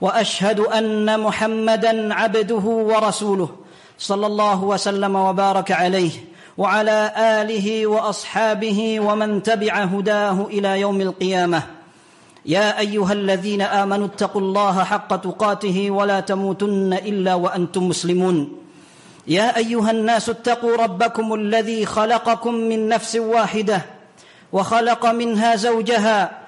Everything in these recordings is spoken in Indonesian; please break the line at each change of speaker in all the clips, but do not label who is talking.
وأشهد أن محمدا عبده ورسوله صلى الله وسلم وبارك عليه وعلى آله وأصحابه ومن تبع هداه إلى يوم القيامة. يا أيها الذين آمنوا اتقوا الله حق تقاته ولا تموتن إلا وأنتم مسلمون. يا أيها الناس اتقوا ربكم الذي خلقكم من نفس واحدة وخلق منها زوجها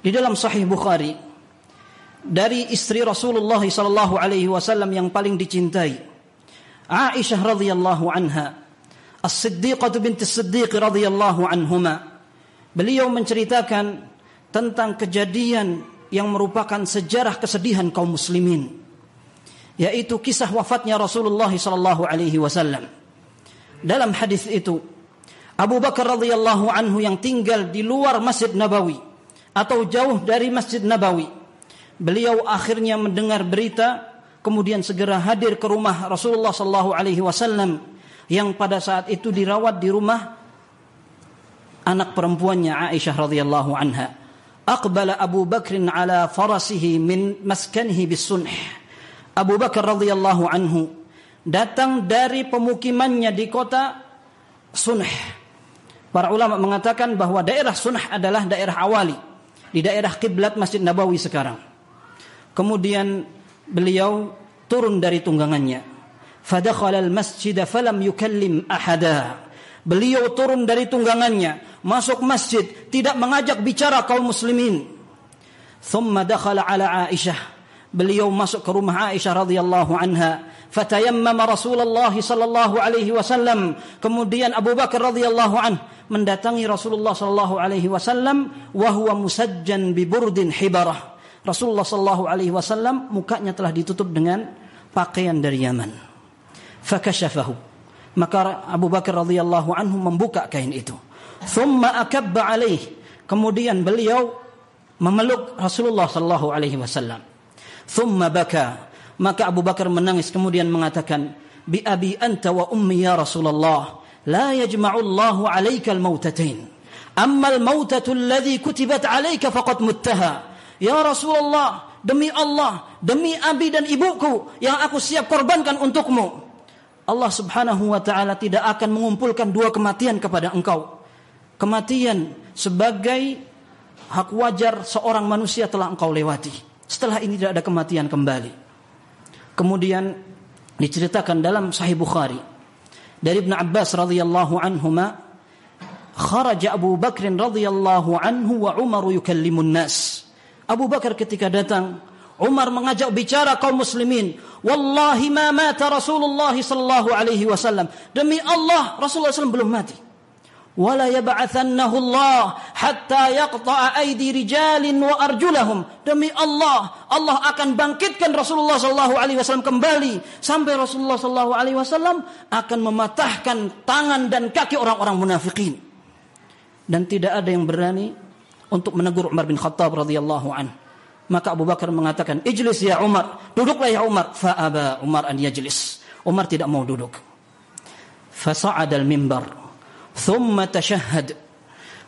Di dalam Sahih Bukhari dari istri Rasulullah sallallahu alaihi wasallam yang paling dicintai, Aisyah radhiyallahu anha, As-Siddiqah binti Siddiq radhiyallahu anhuma. Beliau menceritakan tentang kejadian yang merupakan sejarah kesedihan kaum muslimin yaitu kisah wafatnya Rasulullah sallallahu alaihi wasallam. Dalam hadis itu Abu Bakar radhiyallahu anhu yang tinggal di luar Masjid Nabawi atau jauh dari Masjid Nabawi. Beliau akhirnya mendengar berita kemudian segera hadir ke rumah Rasulullah sallallahu alaihi wasallam yang pada saat itu dirawat di rumah anak perempuannya Aisyah radhiyallahu anha. Aqbala Abu Bakr ala farasihi min maskanihi bisunh. Abu Bakar radhiyallahu anhu datang dari pemukimannya di kota Sunh Para ulama mengatakan bahwa daerah Sunnah adalah daerah awali di daerah kiblat Masjid Nabawi sekarang. Kemudian beliau turun dari tunggangannya. Fadakhala al-masjid falam yukallim ahada. Beliau turun dari tunggangannya, masuk masjid, tidak mengajak bicara kaum muslimin. Thumma dakhala ala Aisyah. Beliau masuk ke rumah Aisyah radhiyallahu anha fatayammama Rasulullah sallallahu alaihi wasallam. Kemudian Abu Bakar radhiyallahu an mendatangi Rasulullah sallallahu alaihi wasallam wa huwa musajjan bi burdin hibarah. Rasulullah sallallahu alaihi wasallam mukanya telah ditutup dengan pakaian dari Yaman. Fakashafahu. Maka Abu Bakar radhiyallahu anhu membuka kain itu. Thumma akabba alaih. Kemudian beliau memeluk Rasulullah sallallahu alaihi wasallam. Thumma baka Maka Abu Bakar menangis kemudian mengatakan, "Bi abi anta wa ummi ya Rasulullah, la yajma'u Allahu 'alaika al-mautatain. Amma al-mautatu alladhi kutibat 'alaika faqad muttaha." Ya Rasulullah, demi Allah, demi abi dan ibuku yang aku siap korbankan untukmu. Allah Subhanahu wa taala tidak akan mengumpulkan dua kematian kepada engkau. Kematian sebagai hak wajar seorang manusia telah engkau lewati. Setelah ini tidak ada kematian kembali. Kemudian diceritakan dalam Sahih Bukhari dari Ibn Abbas radhiyallahu anhuma kharaja Abu Bakr radhiyallahu anhu wa Umar yukallimun nas. Abu Bakar ketika datang Umar mengajak bicara kaum muslimin. Wallahi ma mata Rasulullah sallallahu alaihi wasallam. Demi Allah Rasulullah SAW belum mati wala yab'athannahu Allah hatta yaqta'a aydi rijalin wa arjulahum. Demi Allah Allah akan bangkitkan Rasulullah sallallahu alaihi wasallam kembali. Sampai Rasulullah sallallahu alaihi wasallam akan mematahkan tangan dan kaki orang-orang munafikin. Dan tidak ada yang berani untuk menegur Umar bin Khattab radhiyallahu an maka Abu Bakar mengatakan ijlis ya Umar duduklah ya Umar. Fa'aba Umar an yajlis. Umar tidak mau duduk. Fa saad al mimbar. Thumma tashahhad.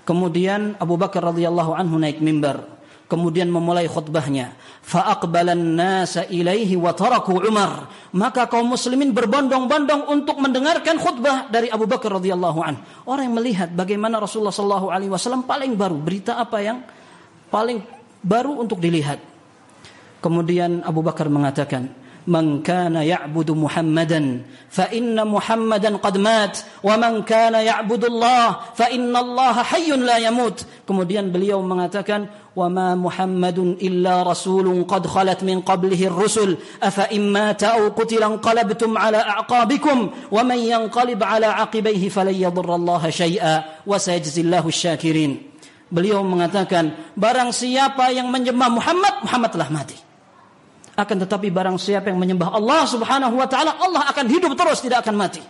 Kemudian Abu Bakar radhiyallahu anhu naik mimbar. Kemudian memulai khutbahnya. Fa'aqbalan nasa ilaihi wa taraku Umar. Maka kaum muslimin berbondong-bondong untuk mendengarkan khutbah dari Abu Bakar radhiyallahu anhu. Orang yang melihat bagaimana Rasulullah sallallahu alaihi wasallam paling baru. Berita apa yang paling baru untuk dilihat. Kemudian Abu Bakar mengatakan, من كان يعبد محمدا فإن محمدا قد مات ومن كان يعبد الله فإن الله حي لا يموت. kemudian beliau mengatakan وما محمد إلا رسول قد خلت من قبله الرسل. أفإن مات أو قتل انقلبتم على أعقابكم ومن ينقلب على عقبيه فلن يضر الله شيئا. وسيجزي الله الشاكرين. beliau mengatakan barang siapa yang menyembah Muhammad Muhammadlah mati. Akan tetapi barang siapa yang menyembah Allah Subhanahu wa taala, Allah akan hidup terus, tidak akan mati.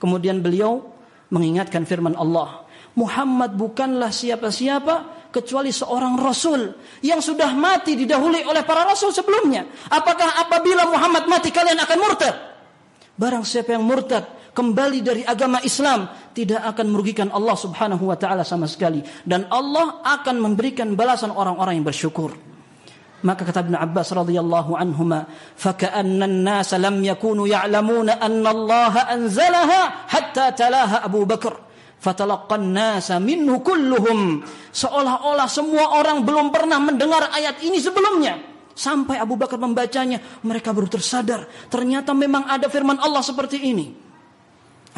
Kemudian beliau mengingatkan firman Allah, Muhammad bukanlah siapa-siapa kecuali seorang rasul yang sudah mati didahului oleh para rasul sebelumnya. Apakah apabila Muhammad mati kalian akan murtad? Barang siapa yang murtad, kembali dari agama Islam tidak akan merugikan Allah Subhanahu wa taala sama sekali dan Allah akan memberikan balasan orang-orang yang bersyukur. Maka kata Ibn Abbas radhiyallahu anhuma, "Faka'anna an-nas lam yakunu ya'lamuna anna Allah anzalaha hatta talaha Abu Bakar." Fatalaqqan nasa minhu kulluhum. Seolah-olah semua orang belum pernah mendengar ayat ini sebelumnya. Sampai Abu Bakar membacanya, mereka baru tersadar. Ternyata memang ada firman Allah seperti ini.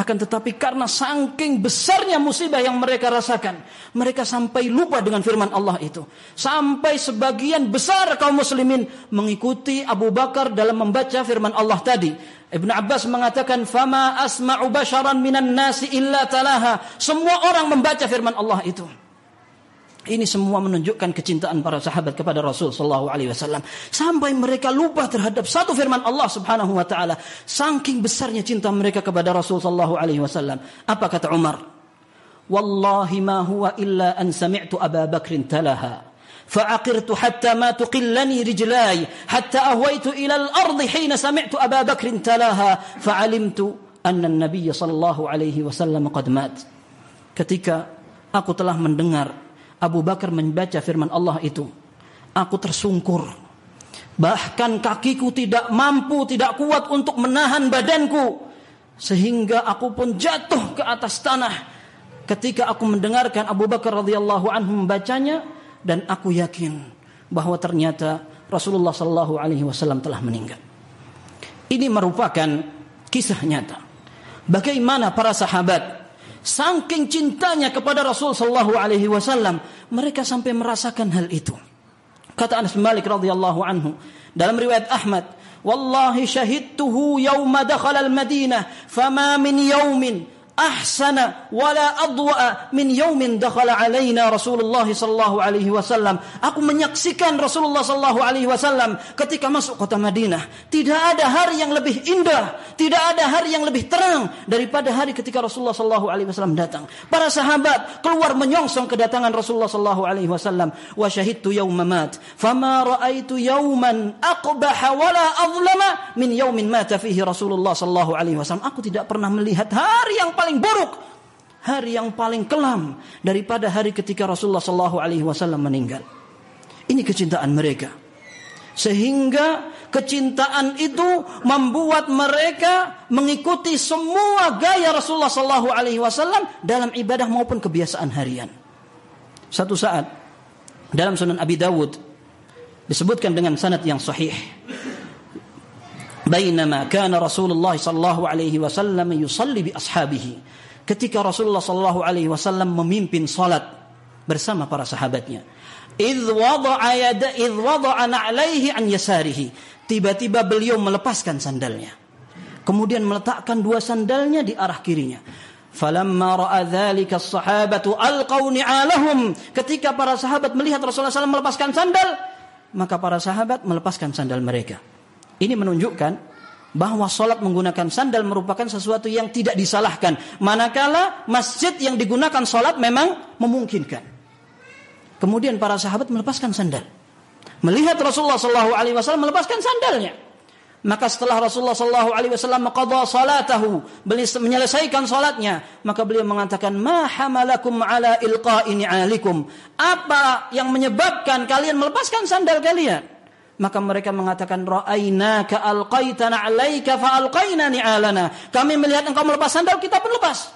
Akan tetapi karena saking besarnya musibah yang mereka rasakan, mereka sampai lupa dengan firman Allah itu. Sampai sebagian besar kaum muslimin mengikuti Abu Bakar dalam membaca firman Allah tadi. Ibn Abbas mengatakan, "Fama asma'u basharan minan nasi illa talaha." Semua orang membaca firman Allah itu. Ini semua menunjukkan kecintaan para sahabat kepada Rasul sallallahu alaihi wasallam sampai mereka lupa terhadap satu firman Allah Subhanahu wa taala. Saking besarnya cinta mereka kepada Rasul sallallahu alaihi wasallam. Apa kata Umar? Wallahi ma huwa illa an sami'tu Abu Bakr talaha. فعقرت حتى ما تقلني رجلاي حتى أهويت إلى الأرض حين سمعت أبا بكر تلاها فعلمت أن النبي صلى الله عليه وسلم قد مات ketika aku telah mendengar Abu Bakar membaca firman Allah itu. Aku tersungkur. Bahkan kakiku tidak mampu, tidak kuat untuk menahan badanku. Sehingga aku pun jatuh ke atas tanah. Ketika aku mendengarkan Abu Bakar radhiyallahu anhu membacanya. Dan aku yakin bahwa ternyata Rasulullah sallallahu alaihi wasallam telah meninggal. Ini merupakan kisah nyata. Bagaimana para sahabat Saking cintanya kepada Rasul sallallahu alaihi wasallam, mereka sampai merasakan hal itu. Kata Anas bin Malik radhiyallahu anhu dalam riwayat Ahmad, "Wallahi syahidtuhu yauma dakhala al-Madinah, fama min yaumin ahsana wala adwa min yaumin dakhala alaina Rasulullah sallallahu alaihi wasallam. Aku menyaksikan Rasulullah sallallahu alaihi wasallam ketika masuk kota Madinah. Tidak ada hari yang lebih indah, tidak ada hari yang lebih terang daripada hari ketika Rasulullah sallallahu alaihi wasallam datang. Para sahabat keluar menyongsong kedatangan Rasulullah sallallahu alaihi wasallam. Wa syahidtu yauma mat, fama raaitu yauman aqbaha wala azlama min yaumin mata fihi Rasulullah sallallahu alaihi wasallam. Aku tidak pernah melihat hari yang paling paling buruk, hari yang paling kelam daripada hari ketika Rasulullah Shallallahu Alaihi Wasallam meninggal. Ini kecintaan mereka, sehingga kecintaan itu membuat mereka mengikuti semua gaya Rasulullah Shallallahu Alaihi Wasallam dalam ibadah maupun kebiasaan harian. Satu saat dalam Sunan Abi Dawud disebutkan dengan sanad yang sahih bainama kana Rasulullah sallallahu alaihi wasallam yusalli bi ashabihi. Ketika Rasulullah sallallahu alaihi wasallam memimpin salat bersama para sahabatnya. Idh wada'a yada idh wada'a na'laihi an yasarihi. Tiba-tiba beliau melepaskan sandalnya. Kemudian meletakkan dua sandalnya di arah kirinya. Falamma ra'a dzalika as-sahabatu alqaw ni'alahum. Ketika para sahabat melihat Rasulullah SAW melepaskan sandal, maka para sahabat melepaskan sandal mereka. Ini menunjukkan bahwa sholat menggunakan sandal merupakan sesuatu yang tidak disalahkan. Manakala masjid yang digunakan sholat memang memungkinkan. Kemudian para sahabat melepaskan sandal. Melihat Rasulullah Shallallahu Alaihi Wasallam melepaskan sandalnya. Maka setelah Rasulullah Shallallahu Alaihi Wasallam qadha salatahu, menyelesaikan salatnya, maka beliau mengatakan, "Ma hamalakum ala ilqa'i ni'alikum?" Apa yang menyebabkan kalian melepaskan sandal kalian? Maka mereka mengatakan ra'ainaka alqaitana 'alaika fa alqaina ni'alana. Kami melihat engkau melepas sandal, kita pun lepas.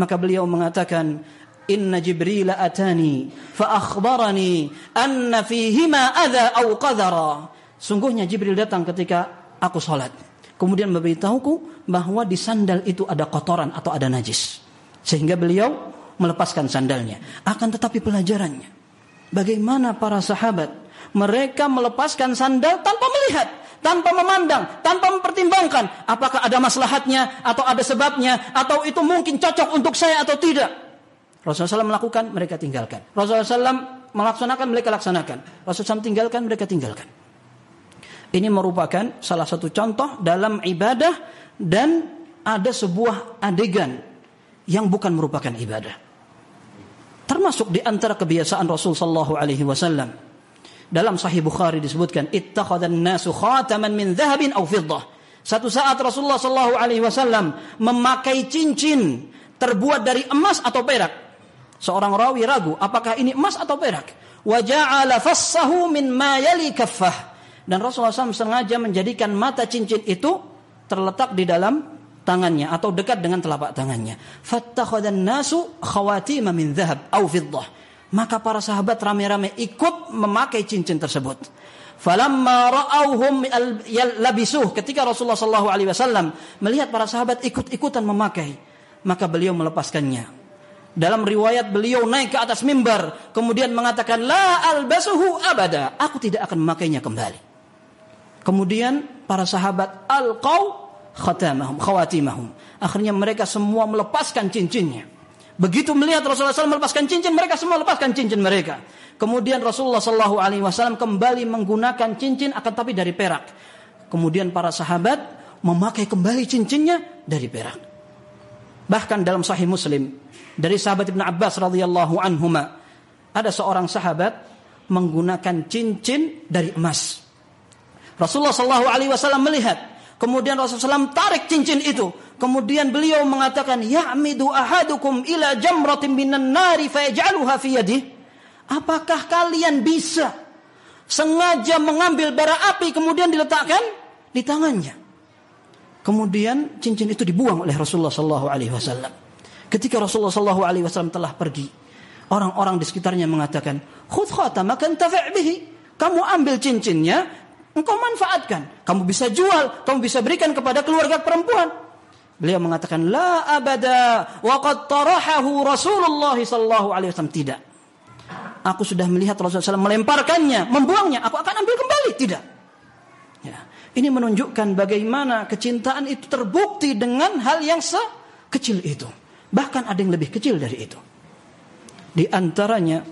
Maka beliau mengatakan, Inna Jibril atani fa akhbarani anna fihima adha aw qadara. Sungguhnya Jibril datang ketika aku sholat. Kemudian memberitahuku bahwa di sandal itu ada kotoran atau ada najis. Sehingga beliau melepaskan sandalnya. Akan tetapi pelajarannya. Bagaimana para sahabat. Mereka melepaskan sandal tanpa melihat. Tanpa memandang. Tanpa mempertimbangkan. Apakah ada maslahatnya. Atau ada sebabnya. Atau itu mungkin cocok untuk saya atau tidak. Rasulullah SAW melakukan, mereka tinggalkan. Rasulullah SAW melaksanakan, mereka laksanakan. Rasulullah SAW tinggalkan, mereka tinggalkan. Ini merupakan salah satu contoh dalam ibadah dan ada sebuah adegan yang bukan merupakan ibadah. Termasuk di antara kebiasaan Rasul sallallahu alaihi wasallam. Dalam Sahih Bukhari disebutkan ittakhadhan nasu khataman min dhahabin aw fiddah. Satu saat Rasulullah sallallahu alaihi wasallam memakai cincin terbuat dari emas atau perak. Seorang rawi ragu apakah ini emas atau perak. Wa ja'ala fassahu min ma yali kaffah dan Rasulullah SAW sengaja menjadikan mata cincin itu terletak di dalam tangannya atau dekat dengan telapak tangannya. Fattakhadhan nasu khawatima min dhahab au fiddah. Maka para sahabat rame-rame ikut memakai cincin tersebut. Falamma ra'auhum labisuh ketika Rasulullah sallallahu alaihi wasallam melihat para sahabat ikut-ikutan memakai, maka beliau melepaskannya. Dalam riwayat beliau naik ke atas mimbar kemudian mengatakan la albasuhu abada, aku tidak akan memakainya kembali. Kemudian para sahabat alqau khatamahum, khawatimahum. Akhirnya mereka semua melepaskan cincinnya. Begitu melihat Rasulullah SAW melepaskan cincin, mereka semua lepaskan cincin mereka. Kemudian Rasulullah SAW kembali menggunakan cincin akan tapi dari perak. Kemudian para sahabat memakai kembali cincinnya dari perak. Bahkan dalam Sahih Muslim dari sahabat Ibn Abbas radhiyallahu anhuma ada seorang sahabat menggunakan cincin dari emas. Rasulullah Shallallahu Alaihi Wasallam melihat. Kemudian Rasulullah SAW tarik cincin itu. Kemudian beliau mengatakan, Ya'midu ahadukum ila jamratin minan nari fayaj'aluha fi yadih. Apakah kalian bisa sengaja mengambil bara api kemudian diletakkan di tangannya? Kemudian cincin itu dibuang oleh Rasulullah Shallallahu Alaihi Wasallam. Ketika Rasulullah Shallallahu Alaihi Wasallam telah pergi, orang-orang di sekitarnya mengatakan, "Khudh khatamaka bihi." Kamu ambil cincinnya, Engkau manfaatkan. Kamu bisa jual, kamu bisa berikan kepada keluarga perempuan. Beliau mengatakan la abada wa qad tarahahu Rasulullah sallallahu alaihi wasallam tidak. Aku sudah melihat Rasulullah SAW melemparkannya, membuangnya. Aku akan ambil kembali. Tidak. Ya. Ini menunjukkan bagaimana kecintaan itu terbukti dengan hal yang sekecil itu. Bahkan ada yang lebih kecil dari itu. Di antaranya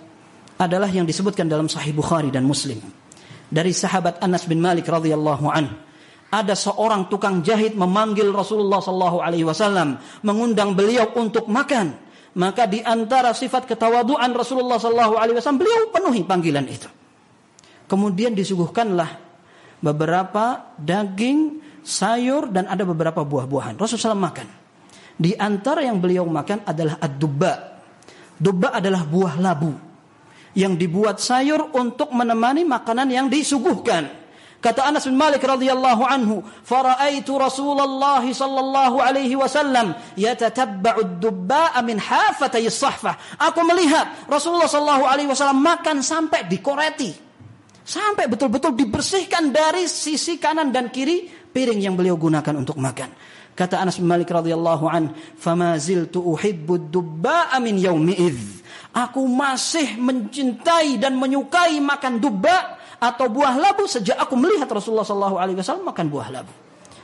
adalah yang disebutkan dalam Sahih Bukhari dan Muslim dari sahabat Anas bin Malik radhiyallahu an. Ada seorang tukang jahit memanggil Rasulullah sallallahu alaihi wasallam, mengundang beliau untuk makan. Maka di antara sifat ketawaduan Rasulullah sallallahu alaihi wasallam beliau penuhi panggilan itu. Kemudian disuguhkanlah beberapa daging, sayur dan ada beberapa buah-buahan. Rasulullah SAW makan. Di antara yang beliau makan adalah ad-dubba. Dubba adalah buah labu yang dibuat sayur untuk menemani makanan yang disuguhkan. Kata Anas bin Malik radhiyallahu anhu, "Fara'aitu Rasulullah sallallahu alaihi wasallam yatatabba'u ad-dubba'a min hafatay as-sahfah." Aku melihat Rasulullah sallallahu alaihi wasallam makan sampai dikoreti. Sampai betul-betul dibersihkan dari sisi kanan dan kiri piring yang beliau gunakan untuk makan. Kata Anas bin Malik radhiyallahu an, "Fama ziltu uhibbu ad-dubba'a min yaumi idz." Aku masih mencintai dan menyukai makan dubba atau buah labu sejak aku melihat Rasulullah Shallallahu Alaihi Wasallam makan buah labu.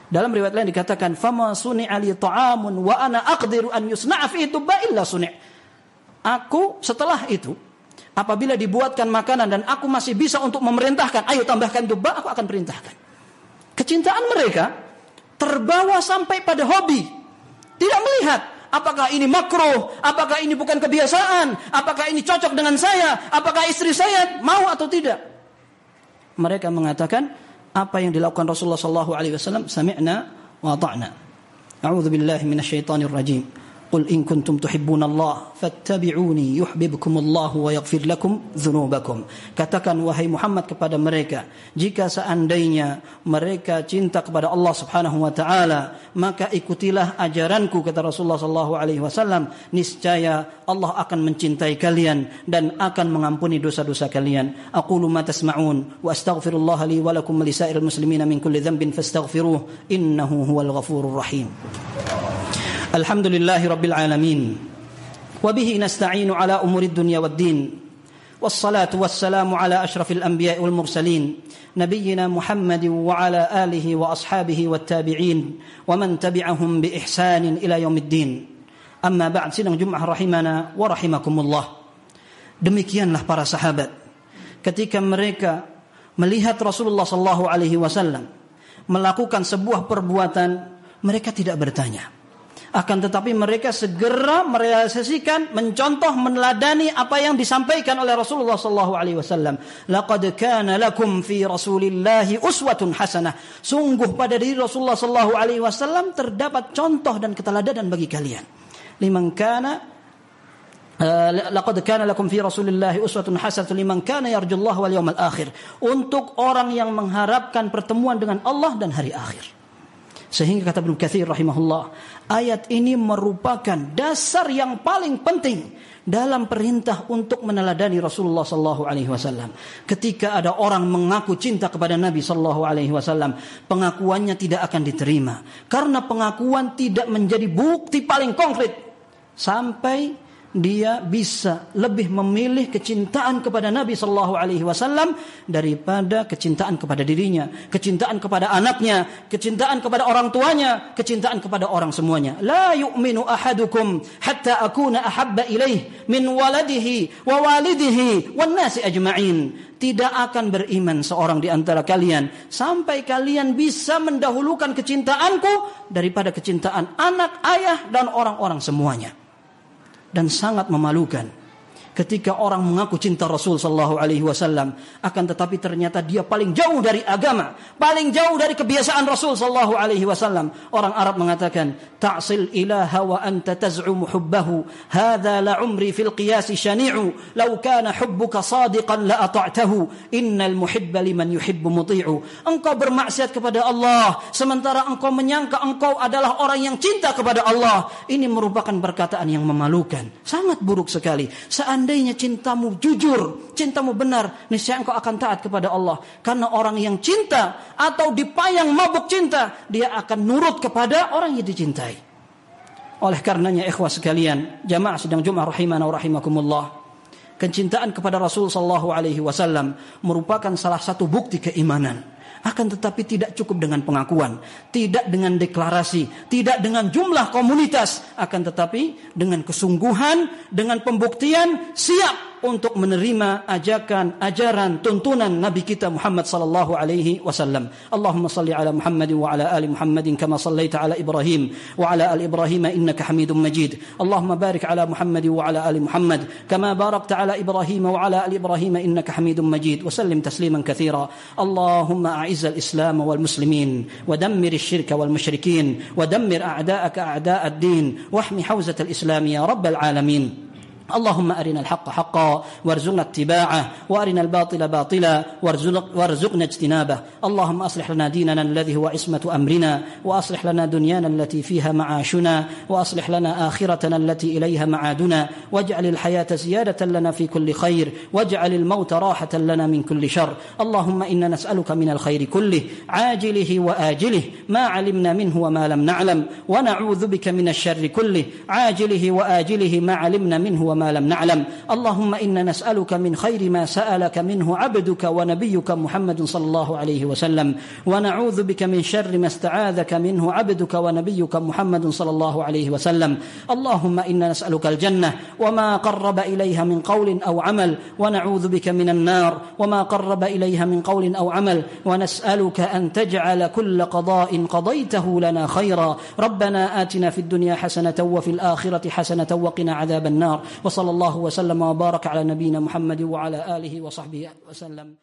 Dalam riwayat lain dikatakan, "Fama suni ali ta'amun wa ana aqdiru an yusna'a fi dubba illa suni'." Aku setelah itu apabila dibuatkan makanan dan aku masih bisa untuk memerintahkan, ayo tambahkan dubba, aku akan perintahkan. Kecintaan mereka terbawa sampai pada hobi. Tidak melihat Apakah ini makruh? Apakah ini bukan kebiasaan? Apakah ini cocok dengan saya? Apakah istri saya mau atau tidak? Mereka mengatakan apa yang dilakukan Rasulullah sallallahu alaihi wasallam sami'na wa ta'na. A'udzu billahi minasyaitonir rajim. Qul in kuntum tuhibbuna Allah fattabi'uni yuhibbukumullah wa yaghfir lakum dzunubakum. Katakan wahai Muhammad kepada mereka, jika seandainya mereka cinta kepada Allah Subhanahu wa taala, maka ikutilah ajaranku kata Rasulullah sallallahu alaihi wasallam, niscaya Allah akan mencintai kalian dan akan mengampuni dosa-dosa kalian. Aqulu ma tasma'un wa astaghfirullah li wa lakum lisairil muslimina min kulli dhanbin fastaghfiruh innahu huwal ghafurur rahim. الحمد لله رب العالمين وبه نستعين على أمور الدنيا والدين والصلاة والسلام على أشرف الأنبياء والمرسلين نبينا محمد وعلى آله وأصحابه والتابعين ومن تبعهم بإحسان إلى يوم الدين. أما بعد سنة جمعة رحمنا ورحمكم الله. دميكيان له para sahabat. Ketika mereka melihat Rasulullah sallallahu alaihi wasallam melakukan sebuah perbuatan mereka tidak bertanya. Akan tetapi mereka segera merealisasikan, mencontoh, meneladani apa yang disampaikan oleh Rasulullah sallallahu alaihi wasallam. Laqad kana lakum fi Rasulillahi uswatun hasanah. Sungguh pada diri Rasulullah sallallahu alaihi wasallam terdapat contoh dan keteladanan bagi kalian. Liman kana Laqad kana lakum fi Rasulillahi uswatun hasanah liman kana yarjullaha wal yawmal akhir. Untuk orang yang mengharapkan pertemuan dengan Allah dan hari akhir. Sehingga kata Ibnu Katsir rahimahullah, ayat ini merupakan dasar yang paling penting dalam perintah untuk meneladani Rasulullah sallallahu alaihi wasallam. Ketika ada orang mengaku cinta kepada Nabi sallallahu alaihi wasallam, pengakuannya tidak akan diterima karena pengakuan tidak menjadi bukti paling konkret sampai dia bisa lebih memilih kecintaan kepada Nabi Shallallahu Alaihi Wasallam daripada kecintaan kepada dirinya, kecintaan kepada anaknya, kecintaan kepada orang tuanya, kecintaan kepada orang semuanya. La yu'minu ahadukum hatta akuna ahabba ilaih min waladihi wa walidihi wan nasi ajma'in. Tidak akan beriman seorang di antara kalian sampai kalian bisa mendahulukan kecintaanku daripada kecintaan anak, ayah dan orang-orang semuanya dan sangat memalukan ketika orang mengaku cinta Rasul sallallahu alaihi wasallam akan tetapi ternyata dia paling jauh dari agama, paling jauh dari kebiasaan Rasul sallallahu alaihi wasallam. Orang Arab mengatakan, "Ta'sil ilaha wa anta taz'umu hubbahu, hadza la umri fil qiyas shani'u, law kana hubbuka sadiqan la ata'tahu, innal muhibba liman yuhibbu muti'u." Engkau bermaksiat kepada Allah sementara engkau menyangka engkau adalah orang yang cinta kepada Allah. Ini merupakan perkataan yang memalukan, sangat buruk sekali. Seandainya seandainya cintamu jujur, cintamu benar, niscaya engkau akan taat kepada Allah. Karena orang yang cinta atau dipayang mabuk cinta, dia akan nurut kepada orang yang dicintai. Oleh karenanya ikhwah sekalian, jamaah sedang Jumat rahimana wa rahimakumullah. Kecintaan kepada Rasul sallallahu alaihi wasallam merupakan salah satu bukti keimanan. Akan tetapi tidak cukup dengan pengakuan, tidak dengan deklarasi, tidak dengan jumlah komunitas, akan tetapi dengan kesungguhan, dengan pembuktian siap untuk menerima ajakan, ajaran, tuntunan Nabi kita Muhammad sallallahu alaihi wasallam. Allahumma salli ala Muhammad wa ala ali Muhammad kama sallaita ala Ibrahim wa ala ali Ibrahim innaka Hamidum Majid. Allahumma barik ala Muhammad wa ala ali Muhammad kama barakta ala Ibrahim wa ala ali Ibrahim innaka Hamidum Majid. Wa sallim tasliman katsira. Allahumma wal muslimin wa dammir الشرك والمشركين ودمر أعداءك أعداء الدين واحمي حوزة الإسلام يا رب العالمين. اللهم أرنا الحق حقا وارزقنا اتباعه وأرنا الباطل باطلا وارزقنا اجتنابه. اللهم أصلح لنا ديننا الذي هو عصمة أمرنا وأصلح لنا دنيانا التي فيها معاشنا وأصلح لنا آخرتنا التي إليها معادنا. واجعل الحياة زيادة لنا في كل خير واجعل الموت راحة لنا من كل شر. اللهم إنا نسألك من الخير كله عاجله وآجله ما علمنا منه وما لم نعلم. ونعوذ بك من الشر كله عاجله وآجله ما علمنا منه وما وما لم نعلم. اللهم إنا نسألك من خير ما سألك منه عبدك ونبيك محمد صلى الله عليه وسلم. ونعوذ بك من شر ما استعاذك منه عبدك ونبيك محمد صلى الله عليه وسلم. اللهم إنا نسألك الجنة وما قرب إليها من قول أو عمل. ونعوذ بك من النار وما قرب إليها من قول أو عمل. ونسألك أن تجعل كل قضاء قضيته لنا خيرا. ربنا آتنا في الدنيا حسنة وفي الآخرة حسنة وقنا عذاب النار. وصلى الله وسلم وبارك على نبينا محمد وعلى آله وصحبه وسلم.